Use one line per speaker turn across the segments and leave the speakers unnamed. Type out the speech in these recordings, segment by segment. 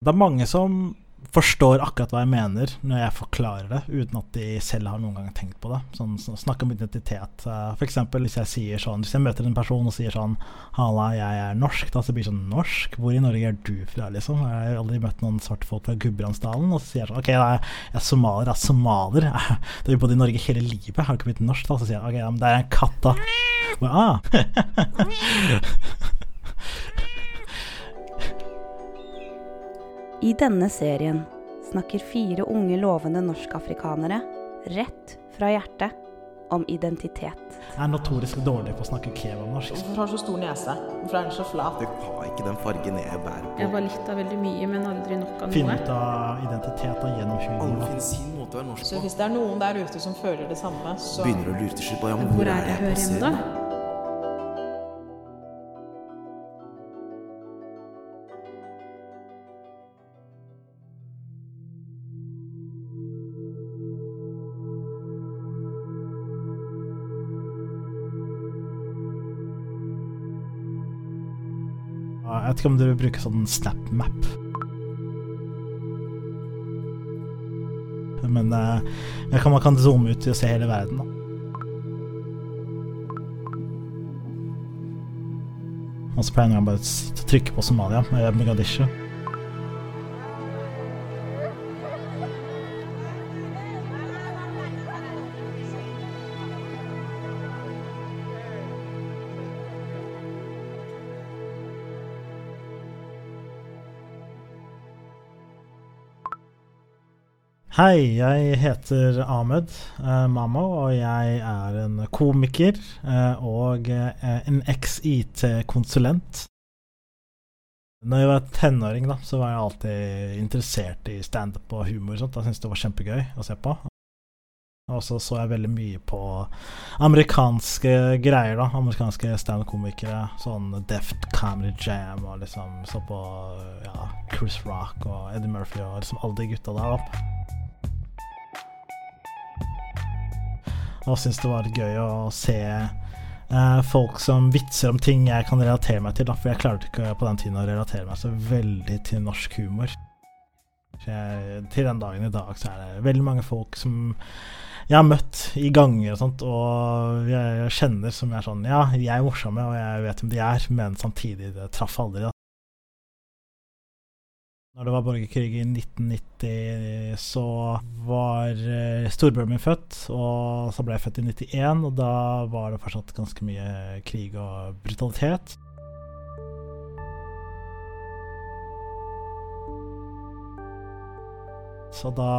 Det er mange som forstår akkurat hva jeg mener når jeg forklarer det, uten at de selv har noen gang tenkt på det. Sånn, så Snakke om identitet. Uh, F.eks. hvis jeg sier sånn Hvis jeg møter en person og sier sånn 'Halla, jeg er norsk', da så blir det sånn 'Norsk? Hvor i Norge er du fra?' liksom. Jeg har aldri møtt noen svarte folk fra Gudbrandsdalen. Og så sier jeg sånn 'Ok, jeg er jeg somalier', jeg er somalier. Du har bodd i Norge hele livet, har ikke blitt norsk, da. Så sier jeg 'Ok, men det er en katt', da. Ah.
I denne serien snakker fire unge lovende norskafrikanere rett fra hjertet om identitet.
Jeg er notorisk dårlig på å snakke kebabnorsk.
Hvorfor har du så stor nese? Hvorfor er den så flat?
Det har ikke den fargen jeg bærer på.
Jeg var litt av veldig mye, men aldri nok av noe.
Finne ut av identitet da, gjennom
Alle
humor. da.
finner sin måte å være norsk på.
Så hvis det er noen der ute som føler det samme, så
Begynner å lure til slutt på ja, men
Hvor er det jeg hører hjemme,
Jeg vet ikke om dere bruker sånn SnapMap. Men eh, man kan zoome ut og se hele verden, da. Og så pleier jeg bare å trykke på Somalia med Mogadishu. Hei, jeg heter Ahmed eh, Mammo, og jeg er en komiker eh, og eh, en eks-IT-konsulent. Når jeg var tenåring, da, så var jeg alltid interessert i standup og humor. og sånt. Jeg syntes det var kjempegøy å se på. Og så så jeg veldig mye på amerikanske greier, da. Amerikanske standup-komikere. Sånn Deft Comedy Jam og liksom så på ja, Chris Rock og Eddie Murphy og liksom alle de gutta der, da. Og syns det var gøy å se eh, folk som vitser om ting jeg kan relatere meg til. Da, for jeg klarte ikke på den tiden å relatere meg så veldig til norsk humor. Jeg, til den dagen i dag så er det veldig mange folk som jeg har møtt i ganger og sånt, og jeg, jeg kjenner som jeg er sånn Ja, jeg er morsomme, og jeg vet hvem de er, men samtidig, det traff aldri. da. Når det var borgerkrig i 1990, så var eh, storebroren min født, og så ble jeg født i 91, og da var det fortsatt ganske mye krig og brutalitet. Så da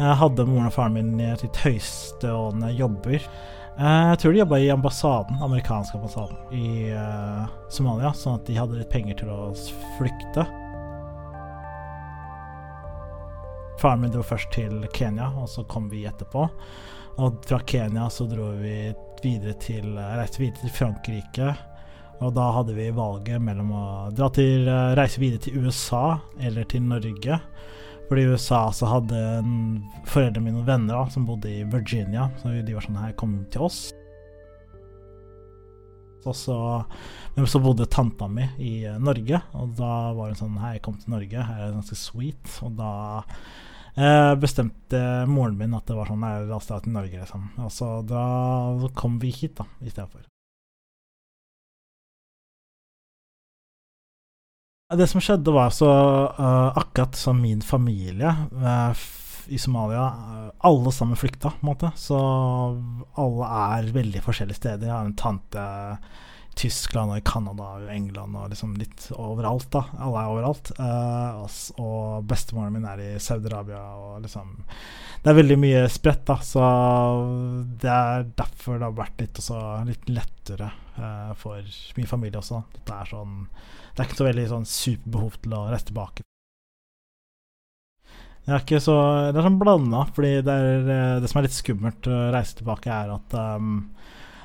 eh, hadde moren og faren min sitt høyestående jobber. Eh, jeg tror de jobba i ambassaden, amerikansk ambassaden i Somalia, sånn at de hadde litt penger til å flykte. Faren min dro først til Kenya, og så kom vi etterpå. Og fra Kenya så dro vi videre til reiste videre til Frankrike. Og da hadde vi valget mellom å dra til, reise videre til USA eller til Norge. Fordi i USA så hadde en- foreldrene mine noen venner da, som bodde i Virginia. Så de var sånn her, kom til oss. Og så, men så bodde tanta mi i eh, Norge, og da var hun sånn Hei, kom til Norge, her er det ganske sweet. Og da eh, bestemte moren min at det var sånn oss dra til Norge, liksom. Og så da kom vi hit, da, i stedet for. Det som skjedde, var så uh, akkurat som min familie uh, i Somalia uh, Alle sammen flykta, på en måte. Så alle er veldig forskjellige steder. Jeg har en tante Tyskland og i Canada og England og liksom litt overalt, da. Alle er overalt. Uh, og bestemoren min er i Saudi-Arabia og liksom Det er veldig mye spredt, da. Så det er derfor det har vært litt, også, litt lettere uh, for min familie også. Det er sånn det er ikke så veldig sånn superbehov til å reise tilbake. Det er ikke så Det er sånn blanda, fordi det, er, eh, det som er litt skummelt å reise tilbake, er at um,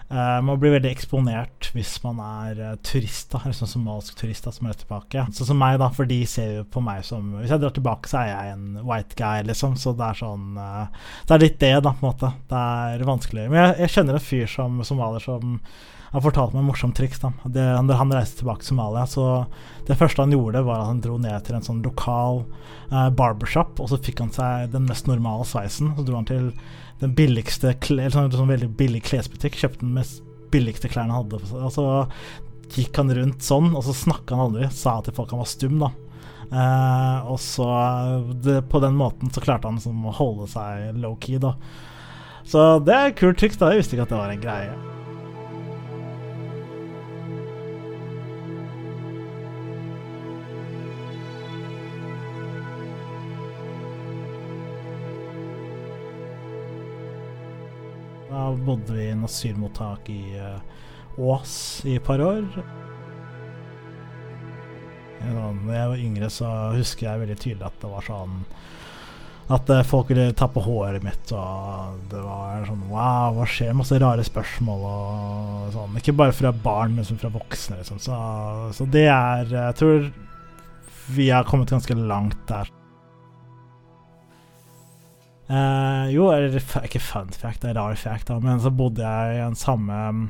uh, man blir veldig eksponert hvis man er eh, turist, da, eller sånn somalisk turist da, som er tilbake. Sånn som meg, da, for de ser jo på meg som Hvis jeg drar tilbake, så er jeg en white guy, liksom. Så det er sånn eh, Det er litt det, da, på en måte. Det er vanskelig. Men jeg, jeg kjenner en fyr som somalier som han fortalte meg et morsomt triks. da det, Når han reiste tilbake til Somalia, så det første han gjorde, var at han dro ned til en sånn lokal eh, barbershop, og så fikk han seg den mest normale sveisen. Så dro han til den billigste sånn, sånn veldig billig klesbutikk, kjøpte den mest billigste klærne han hadde på seg. Og så gikk han rundt sånn, og så snakka han aldri. Sa til folk han var stum, da. Eh, og så det, På den måten så klarte han liksom å holde seg low-key, da. Så det er kult triks, da. Jeg visste ikke at det var en greie. Da bodde vi i en asylmottak i eh, Ås i et par år. Når jeg var yngre, så husker jeg veldig tydelig at det var sånn At eh, folk ville ta på håret mitt, og det var sånn Wow, hva skjer? Masse rare spørsmål og sånn. Ikke bare fra barn, men fra voksne, liksom. Så, så det er Jeg tror vi har kommet ganske langt der. Eh, jo, eller ikke fun fact, det er rar fact, da, men så bodde jeg i en samme mm,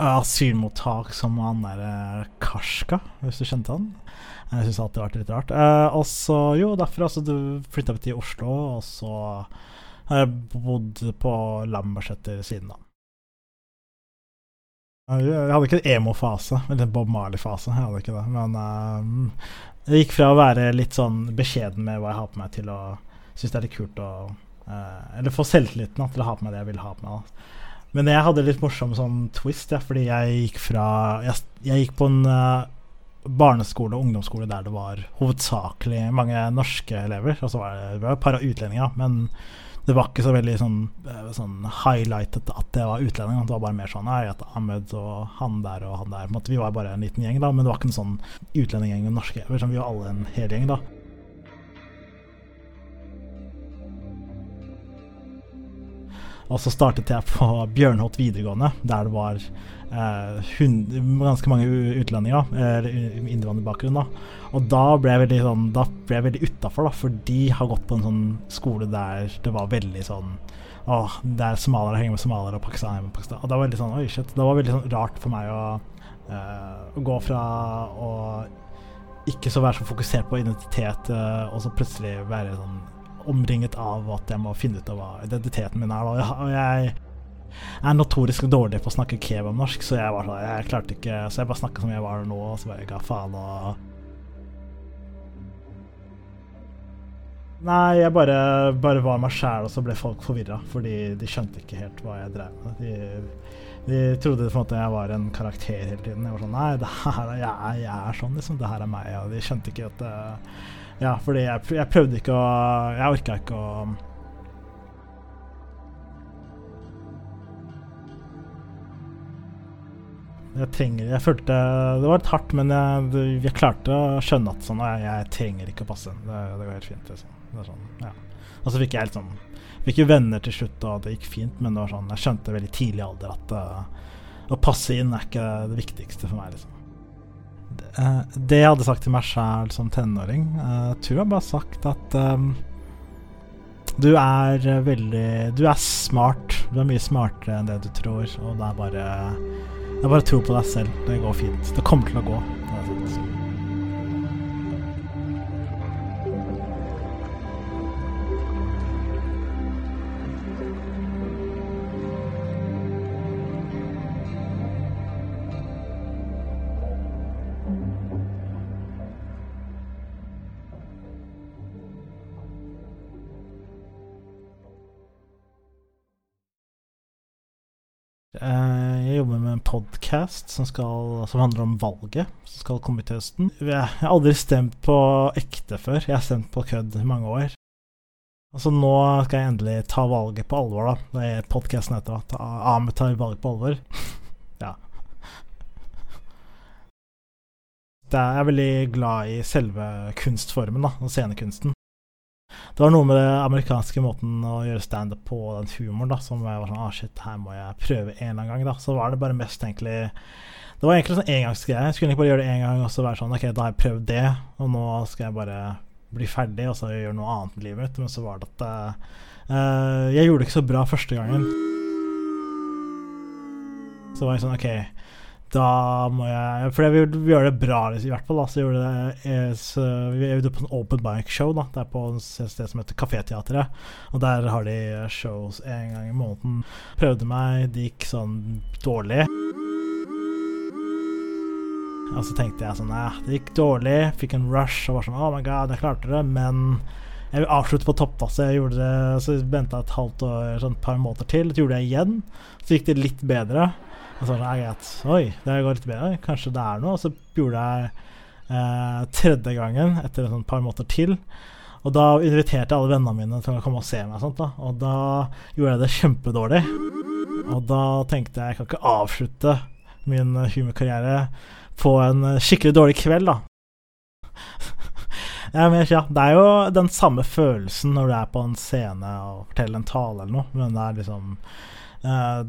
asylmottak som han der eh, Karska, hvis du kjente han. Jeg syns alltid det har vært litt rart. Uh, og så, jo, derfra så flytta vi til Oslo, og så har jeg bodd på Lambertseter siden da. Jeg hadde ikke en emo-fase, eller en Bob Marley-fase, jeg hadde ikke det. Men uh, jeg gikk fra å være litt sånn beskjeden med hva jeg har på meg, til å synes det er litt kult å eh, Eller få selvtilliten til å ha på meg det jeg vil ha på meg. Men jeg hadde litt morsom sånn twist, ja, fordi jeg gikk fra Jeg, jeg gikk på en uh, barneskole og ungdomsskole der det var hovedsakelig mange norske elever. Og så var det, det var et par av utlendinger, men det var ikke så veldig sånn, eh, sånn highlightet at det var utlendinger. Det var bare mer sånn Jeg heter Ahmed og han der og han der. Vi var bare en liten gjeng, da, men det var ikke en sånn utlendinggjeng med norske elever. Vi var alle en hel gjeng, da. Og så startet jeg på Bjørnholt videregående, der det var eh, hund, ganske mange utlendinger, eller innvandrerbakgrunn. da. Og da ble jeg veldig sånn veldig utafor, for de har gått på en sånn skole der det var veldig sånn Åh, der somaliere henger med somaliere og pakistanere med pakistanere. Og det var veldig sånn Oi, shit. Det var veldig sånn rart for meg å, eh, å gå fra å ikke så være så fokusert på identitet, eh, og så plutselig være sånn omringet av at jeg må finne ut av hva identiteten min er. Og jeg er notorisk dårlig på å snakke kebabnorsk, så jeg var sånn, jeg klarte ikke Så jeg bare snakka som jeg var nå, og så bare ga faen og Nei, jeg bare, bare var meg sjæl, og så ble folk forvirra, fordi de skjønte ikke helt hva jeg drev med. De, de trodde på en måte jeg var en karakter hele tiden. Jeg var sånn Nei, det her er jeg, jeg er sånn, liksom. Det her er meg. Og de skjønte ikke at eh, Ja, fordi jeg, jeg prøvde ikke å Jeg orka ikke å Jeg trenger Jeg følte Det var litt hardt, men jeg, jeg klarte å skjønne at sånn Jeg, jeg trenger ikke å passe. Det, det går helt fint. Liksom. Sånn, ja. Og så fikk jeg sånn Fikk jo venner til slutt, og det gikk fint, men det var sånn Jeg skjønte veldig tidlig alder at uh, å passe inn er ikke det viktigste for meg, liksom. Eh, det jeg hadde sagt til meg sjæl som tenåring, uh, tror jeg bare sagt at um, du er veldig Du er smart. Du er mye smartere enn det du tror, og det er bare det er bare tro på deg selv. Det går fint. Det kommer til å gå. Podkast som, skal- som handler om valget som skal komme til høsten. Jeg har aldri stemt på ekte før. Jeg har stemt på kødd i mange år. Altså Nå skal jeg endelig ta valget på alvor, da. Det er podkasten heter da. Ahmed tar valget på alvor. ja. Jeg er veldig glad i selve kunstformen, da. Og scenekunsten. Det var noe med den amerikanske måten å gjøre standup på, den humoren, da, som jeg var sånn ah, shit, her må jeg prøve en eller annen gang, da. Så var det bare mest egentlig Det var egentlig sånn engangsgreie. Jeg skulle ikke bare gjøre det én gang, og så være sånn OK, da har jeg prøvd det, og nå skal jeg bare bli ferdig, og så gjøre noe annet med livet mitt. Men så var det at eh, jeg gjorde det ikke så bra første gangen. Så var jeg sånn OK, da må jeg For jeg vil gjøre det bra, i hvert fall. da Så gjorde det eh, så Vi øvde på en open mic-show. da Det er på et sted som heter Kaféteatret. Og der har de shows en gang i måneden. Prøvde meg, det gikk sånn dårlig. Og så tenkte jeg sånn Nei, det gikk dårlig. Fikk en rush og var sånn Oh my god, jeg klarte det. Men jeg vil avslutte på topp, da. Så jeg gjorde det Så venta et halvt år, sånn et par måneder til. Så gjorde jeg igjen. Så gikk det litt bedre. Og så var det greit. Oi, det går litt bedre. Kanskje det er noe. Og så gjorde jeg eh, tredje gangen etter et par måneder til. Og da inviterte jeg alle vennene mine til å komme og se meg. Sånt, da. og da gjorde jeg det kjempedårlig. Og da tenkte jeg jeg kan ikke avslutte min humorkarriere på en skikkelig dårlig kveld, da. ja, men, ja, det er jo den samme følelsen når du er på en scene og forteller en tale eller noe, men det er liksom uh,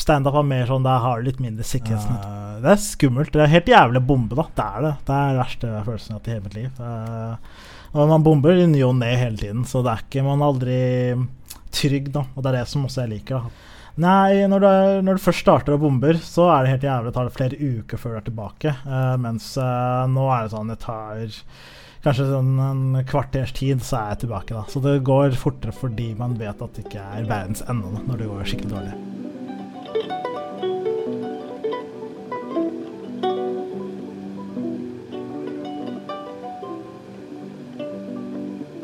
Standup er mer sånn, der har du litt mindre sikkerhetsnett. Uh, det er skummelt. Det er helt jævlig å bombe, da. Det er det. Det er den verste følelsen jeg har hatt i hele mitt liv. Uh, og man bomber i ny og ne hele tiden, så det er ikke man er aldri trygg, da. Og det er det som også jeg liker. da Nei, når du, når du, først starter og bomber, så er det helt jævlig. Det tar det flere uker før du er tilbake. Uh, mens uh, nå er det sånn det tar kanskje sånn en kvarters tid, så er jeg tilbake. da Så det går fortere fordi man vet at det ikke er verdens ende når det går skikkelig dårlig.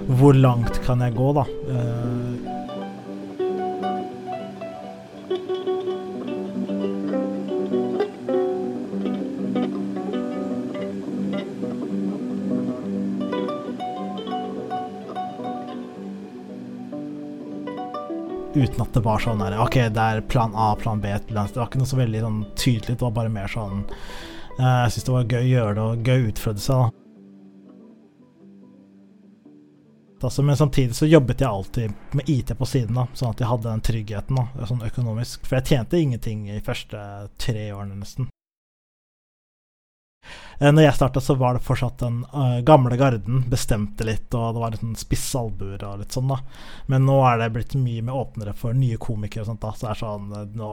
Hvor langt kan jeg gå, da? Uh, uten at det var sånn der, OK, det er plan A, plan B Det var ikke noe så veldig sånn tydelig. Det var bare mer sånn uh, Jeg syns det var gøy å gjøre det, og gøy å utfordre seg. da Altså, men samtidig så jobbet jeg alltid med IT på siden, da, sånn at jeg hadde den tryggheten da, sånn økonomisk. For jeg tjente ingenting i første tre årene, nesten. Eh, når jeg starta, så var det fortsatt den uh, gamle garden bestemte litt, og det var litt sånn spisse albuer og litt sånn, da. Men nå er det blitt mye mer åpnere for nye komikere og sånt, da. Så det er sånn uh, nå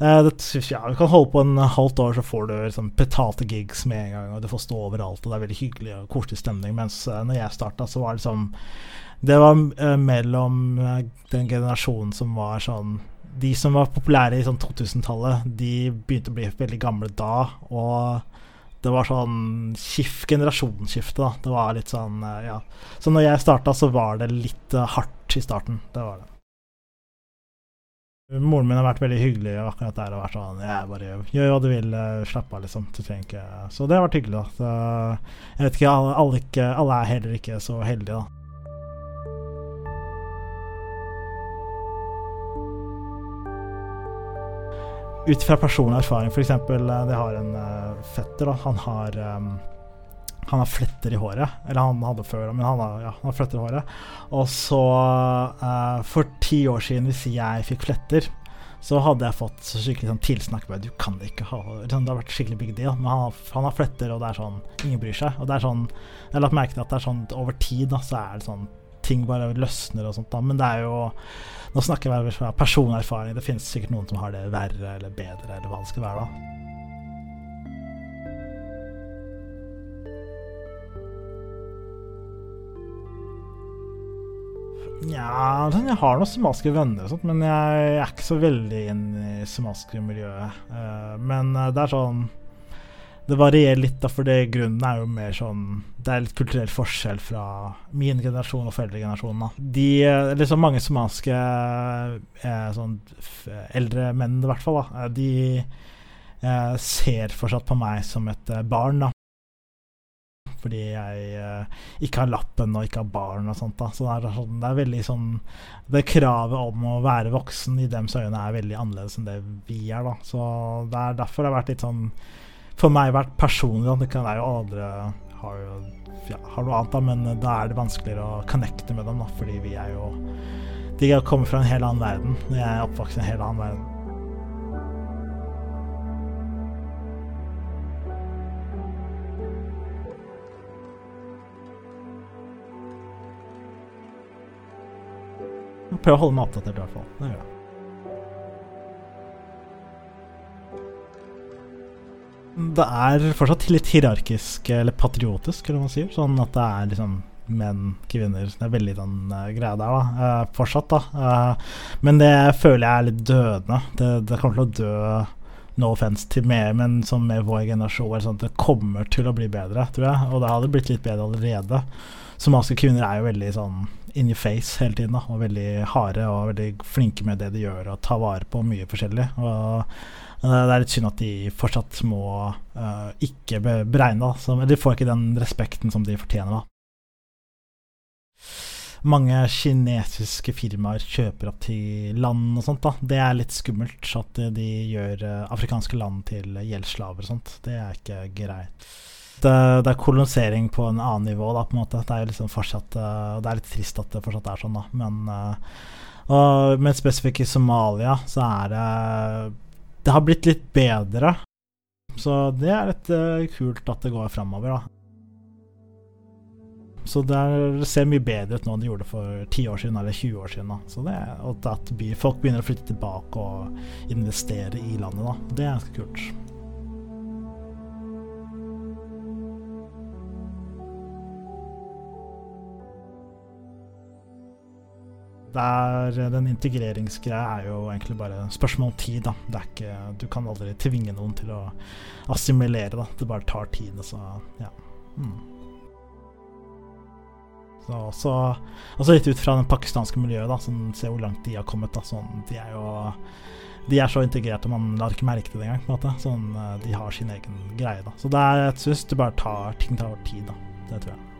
uh, det, Ja, du kan holde på en halvt år, så får du liksom betalte gigs med en gang, og du får stå overalt, og det er veldig hyggelig og koselig stemning. Mens uh, når jeg starta, så var det liksom Det var mellom den generasjonen som var sånn de som var populære i sånn 2000-tallet, de begynte å bli veldig gamle da. Og det var sånn skift, generasjonsskifte, da. Det var litt sånn, eh, ja. Så når jeg starta, så var det litt uh, hardt i starten. Det var det. Moren min har vært veldig hyggelig akkurat der og vært sånn Jeg bare gjør hva du vil, uh, slapp av, liksom. Du trenger ikke Så det har vært hyggelig, da. Så, jeg vet ikke alle ikke alle, er heller ikke så heldige, da. Ut fra personlig erfaring, f.eks. Det har en uh, fetter. Da. Han har um, han har fletter i håret. Eller han hadde før, men han har, ja, han har fletter i håret. Og så, uh, for ti år siden, hvis jeg fikk fletter, så hadde jeg fått skikkelig sånn tilsnakk med Du kan ikke ha liksom, Det har vært skikkelig big deal. Men han har, han har, fletter, og det er sånn Ingen bryr seg. Og det er sånn Jeg har lagt merke til at det er sånn over tid, da, så er det sånn ting bare løsner og sånt, da. Men det er jo Nå snakker jeg fra personerfaring. Det finnes sikkert noen som har det verre eller bedre, eller hva det skal være, da. Ja, sånn, jeg har noen somaliske venner, og sånt, men jeg, er ikke så veldig inn i somaliske miljøet. Uh, men uh, det er sånn det varierer litt, da, for grunnen er jo mer sånn Det er litt kulturell forskjell fra min generasjon og foreldregenerasjonen. Da. De, liksom mange somaliske eh, sånn eldre menn, i hvert fall, da, de eh, ser fortsatt på meg som et eh, barn, da. Fordi jeg eh, ikke har lappen og ikke har barn og sånt. da Så det er, sånn, det er veldig sånn Det kravet om å være voksen i dems øyne er veldig annerledes enn det vi er, da. Så det er derfor det har vært litt sånn for meg vært personlig. Det kan være jo andre har, ja, har noe annet, da, men da er det vanskeligere å connecte med dem, da, fordi vi er jo De kommer fra en helt annen verden. Jeg er oppvokst i en helt annen verden. Prøver å holde meg oppdatert, i hvert fall. Det gjør jeg. Det er fortsatt litt hierarkisk, eller patriotisk, hva man sier. Sånn at det er liksom menn, kvinner Det er veldig den uh, greia der, da. Uh, fortsatt, da. Uh, men det føler jeg er litt dødende. Det, det kommer til å dø No offense til meg, men som med vår generasjon sånn det kommer til å bli bedre, tror jeg. Og det hadde blitt litt bedre allerede. Somaliske kvinner er jo veldig sånn in your face hele tiden. Da, og veldig harde og veldig flinke med det de gjør, og tar vare på mye forskjellig. Og det er litt synd at de fortsatt må uh, ikke beregne. Da. de får ikke den respekten som de fortjener. da mange kinesiske firmaer kjøper opp til land og sånt. da. Det er litt skummelt at de gjør eh, afrikanske land til gjeldsslaver og sånt. Det er ikke greit. Det, det, er kolonisering på en annen nivå, da, på en måte. Det er liksom fortsatt uh, Det er litt trist at det fortsatt er sånn, da. Men, og, men spesifikt i Somalia så er det Det har blitt litt bedre. Så det er litt uh, kult at det går framover, da. Så det ser mye bedre ut nå enn det gjorde for 10 år siden eller 20 år siden. Da. Så det, og at folk begynner å flytte tilbake og investere i landet, da. det er ganske kult. Der, den integreringsgreia er jo egentlig bare spørsmål om tid. Da. Det er ikke, du kan aldri tvinge noen til å assimilere. Da. Det bare tar tid. Så ja. Mm. Så, så, også litt ut fra det pakistanske miljøet, da, sånn, se hvor langt de har kommet. Da, sånn, de er jo de er så integrerte, man lar ikke merke til det engang. på en måte, Sånn, eh, de har sin egen greie. Da. Så det er, jeg syns det bare tar ting tar tid. Da. Det tror jeg.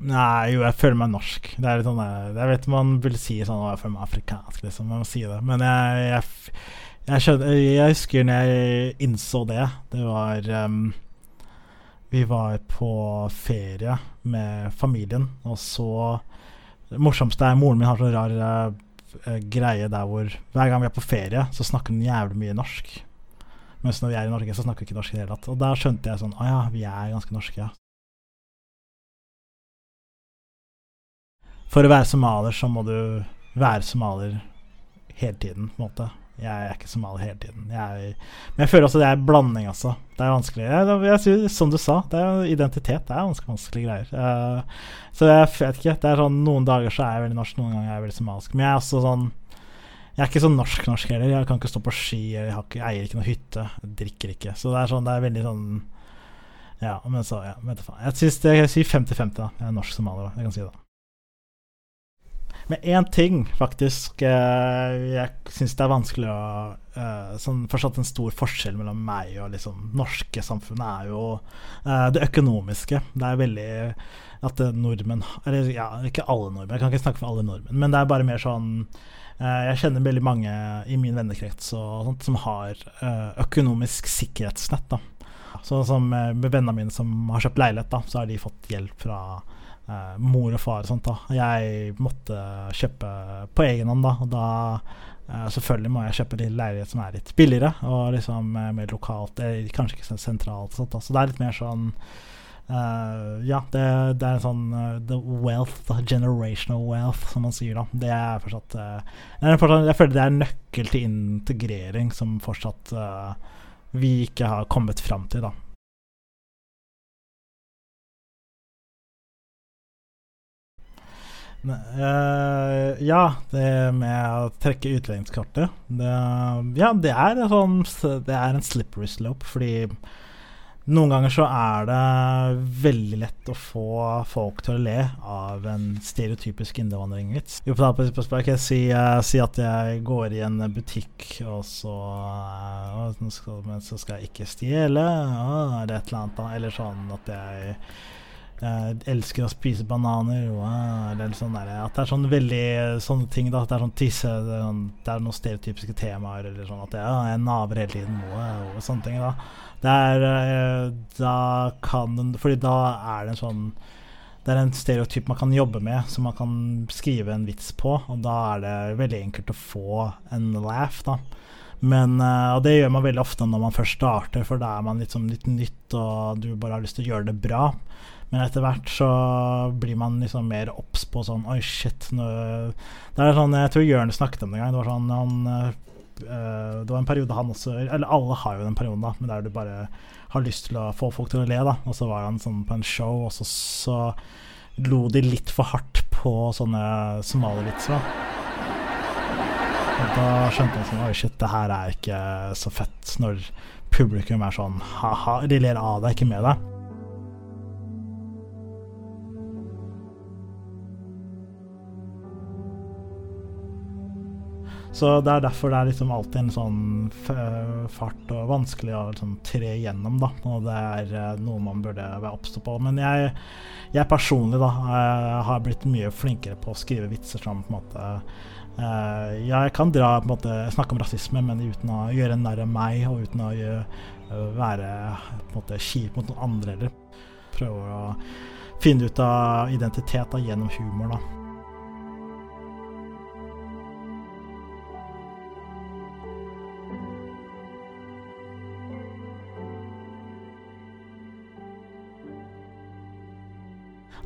Nei, jo, jeg føler meg norsk. Det er litt sånn Jeg vet man vil si sånn jeg føler meg afrikansk, liksom. Man må si det. Men jeg, jeg, jeg, skjønner, jeg husker når jeg innså det. Det var um, Vi var på ferie med familien, og så Det morsomste er moren min har sånn rar uh, greie der hvor hver gang vi er på ferie, så snakker hun jævlig mye norsk. Mens når vi er i Norge, så snakker vi ikke norsk i det hele tatt. Og da skjønte jeg sånn Å ja, vi er ganske norske, ja. For å være somalier så må du være somalier hele tiden, på en måte. Jeg er ikke somalier hele tiden. Jeg, men jeg føler også det er blanding, altså. Det er vanskelig. Jeg, jeg, som du sa, det er identitet. Det er ganske vanskelige greier. Uh, så jeg vet ikke. Det er sånn Noen dager så er jeg veldig norsk, noen ganger er jeg veldig somalisk. Men jeg er også sånn Jeg er ikke så norsk-norsk heller. Jeg kan ikke stå på ski, jeg, ikke, eier ikke noe hytte. Jeg drikker ikke. Så det er sånn, det er veldig sånn Ja, men så, ja, vet du faen. Jeg, synes det, jeg sier 50-50, da. Jeg er norsk somalier, jeg kan si det. Men én ting, faktisk, eh, jeg syns det er vanskelig å uh, sånn, Fortsatt en stor forskjell mellom meg og liksom norske samfunnet er jo uh, det økonomiske. Det er veldig at nordmenn Eller ja, ikke alle nordmenn, jeg kan ikke snakke for alle nordmenn, men det er bare mer sånn Jeg kjenner veldig mange i min vennekrets sånt, som har økonomisk sikkerhetsnett. da Sånn som med vennene mine som har kjøpt leilighet, da, så har de fått hjelp fra uh, mor og far og sånt. da Jeg måtte kjøpe på egen hånd, da. Og da uh, selvfølgelig må jeg kjøpe en leilighet som er litt billigere, og liksom uh, mer lokalt. Kanskje ikke sentralt. Sånt, da. Så det er litt mer sånn ja, det, det, er sånn The wealth, the generational wealth, som man sier, da. Det er fortsatt, det er fortsatt Jeg føler det er nøkkel til integrering som fortsatt vi ikke har kommet fram til, da. Uh, ja, det med å trekke utlendingskartet det, Ja, det er, sånn, det er en slippery slope, fordi noen ganger så er det veldig lett å få folk til å le av en stereotypisk innvandringvits. Jo, på, det på, jeg si, uh, si, at jeg går i en butikk, og så, uh, men så skal jeg ikke stjele, eller et eller annet, eller sånn at jeg jeg elsker å spise bananer. Wow, eller sånn der, at det er sånn veldig sånne ting. Da, at det er sånn tisse Det er, sånn, noen stereotypiske temaer. Eller sånn at ja, jeg naver hele tiden. Wow, og sånne ting. Da. Det er, eh, da kan Fordi da er det en sånn Det er en stereotyp man kan jobbe med, som man kan skrive en vits på. Og da er det veldig enkelt å få en laugh. da Men, eh, og det gjør man veldig ofte når man først starter, for da er man litt, sånn litt nytt, og du bare har lyst til å gjøre det bra. Men etter hvert så blir man liksom mer obs på sånn Oi, shit. Nå, det er sånn, Jeg tror Jørn snakket om det en gang. Det var sånn han, øh, Det var en periode han også Eller alle har jo den perioden, da, men der du bare har lyst til å få folk til å le. da Og så var han sånn på en show, og så, så lo de litt for hardt på sånne somalivitser. Og da skjønte han sånn Oi, shit, det her er ikke så fett når publikum er sånn ha-ha, de ler av deg, ikke med deg. Så det er derfor det er liksom alltid en sånn f- fart og vanskelig å liksom tre igjennom, da. Og det er eh, noe man burde være oppstå på. Men jeg, jeg personlig da eh, har blitt mye flinkere på å skrive vitser som på en måte ja Jeg kan dra på en måte snakke om rasisme, men uten å gjøre narr av meg, og uten å gjøre, eh, være måte kjip mot noen andre heller. Prøve å finne ut av identitet da, gjennom humor, da.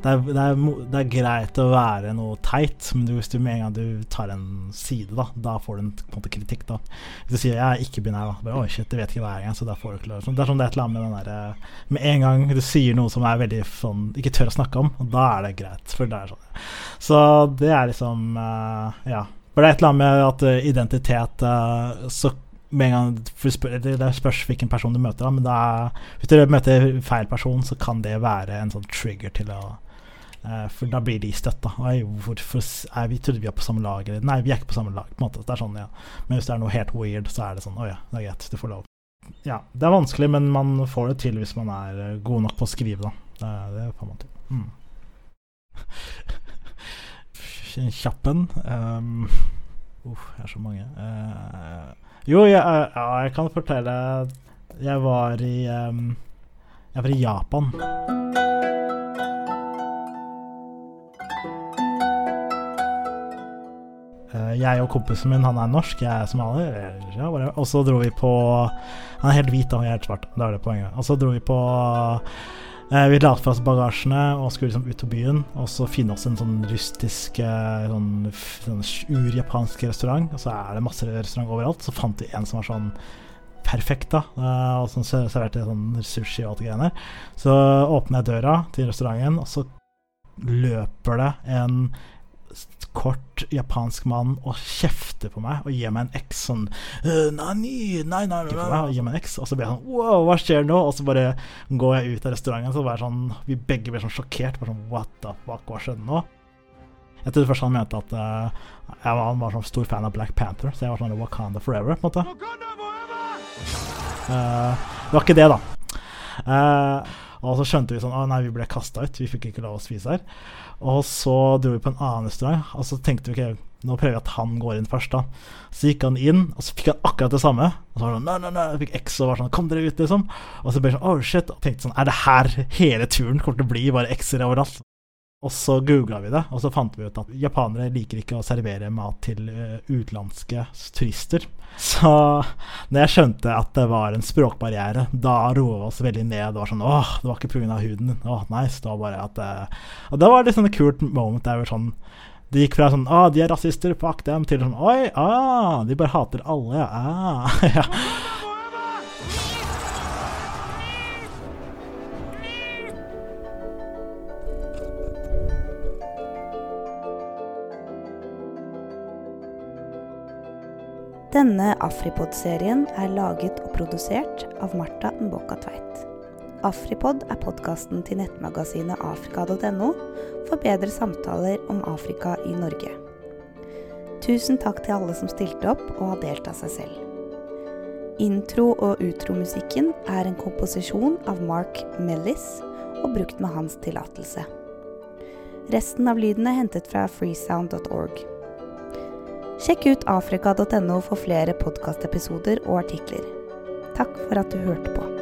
Det er, det, er, det er greit å være noe teit, men hvis du med en gang du tar en side, da, da får du en, på en måte kritikk. da Hvis du sier 'jeg er ikke binær', da bare, shit, det vet ikke hva jeg er så da får du ikke lov. Sånn, Det er som det er et eller annet med den der, eh, Med en gang du sier noe som er veldig sånn ikke tør å snakke om, da er det greit. For det er sånn. Så det er liksom eh, Ja. For det er et eller annet med at eh, identitet Så med en gang det spør, det det spørs hvilken person du møter, men er, hvis du møter feil person, så kan det være en sånn trigger til å eh, For da blir de støtta. Vi trodde vi var på samme lag? Eller nei, vi er ikke på samme lag. på sånn, ja Men hvis det er noe helt weird, så er det sånn Å ja, det er greit, du får lov. Ja, det er vanskelig, men man får det til hvis man er eh, god nok på å skrive, da. Det, får man til. Mm. En kjapp en. Um, uh, det er så mange. Eh, jo, jeg, eh, ja, jeg kan fortelle Jeg var i um, Jeg var i Japan. Eh, jeg og kompisen min, han er norsk, jeg er somalier. Ja, og så dro vi på Han er helt hvit, og er helt svart. Det er det poenget. Og så dro vi på Vi la fra oss bagasjene og skulle liksom ut på byen og så finne oss en sånn rustisk, eh, sånn, sånn urjapansk restaurant. Og så er det masse restaurant overalt. Så fant vi en som var sånn perfekt, da. eh, og som sånn, serverte sånn sushi og alt det greiene. Så åpner jeg døra til restauranten, og så løper det en kort japansk mann og kjefter på meg og gir meg en X sånn «Øh, Nani, nei, nei, nei, nei. meg, og gir meg en X, og så blir jeg sånn Wow, hva skjer nå? Og så bare går jeg ut av restauranten, så bare sånn Vi begge blir sånn sjokkert. Bare sånn What the fuck, hva skjedde nå? Jeg trodde først han mente at uh, jeg var, han var sånn stor fan av Black Panther, så jeg var sånn Wakanda forever, på en måte. Uh, det var ikke det, da. Eh, og så skjønte vi sånn Å nei, vi ble kasta ut. Vi fikk ikke lov å spise her. Og så dro vi på en annen restaurant, og så tenkte vi ok, nå prøver vi at han går inn først, da. Så gikk han inn, og så fikk han akkurat det samme. Og så var det sånn nei, nei, nei, jeg fikk X og var sånn Kom dere ut, liksom. Og så ble det sånn oh shit. Og tenkte sånn Er det her hele turen kommer til å bli? Bare X-er overalt? Og så googla vi det, og så fant vi ut at japanere liker ikke å servere mat til eh, utenlandske turister. Så når jeg skjønte at det var en språkbarriere, da roa vi oss veldig ned. Det var sånn åh, det var ikke pga. huden din. Åh, nice. Det var bare at eh, Og det var sånn et kult moment der sånn det gikk fra sånn ah, de er rasister, fuck dem, til sånn oi, ah, de bare hater alle. Ah, ja.
Denne Afripod-serien er laget og produsert av Marta Mboka Tveit. Afripod er podkasten til nettmagasinet afrika.no for bedre samtaler om Afrika i Norge. Tusen takk til alle som stilte opp og har delt av seg selv. Intro- og utromusikken er en komposisjon av Mark Mellis og brukt med hans tillatelse. Resten av lyden er hentet fra freesound.org. Sjekk ut afrika.no for flere podkastepisoder og artikler. Takk for at du hørte på.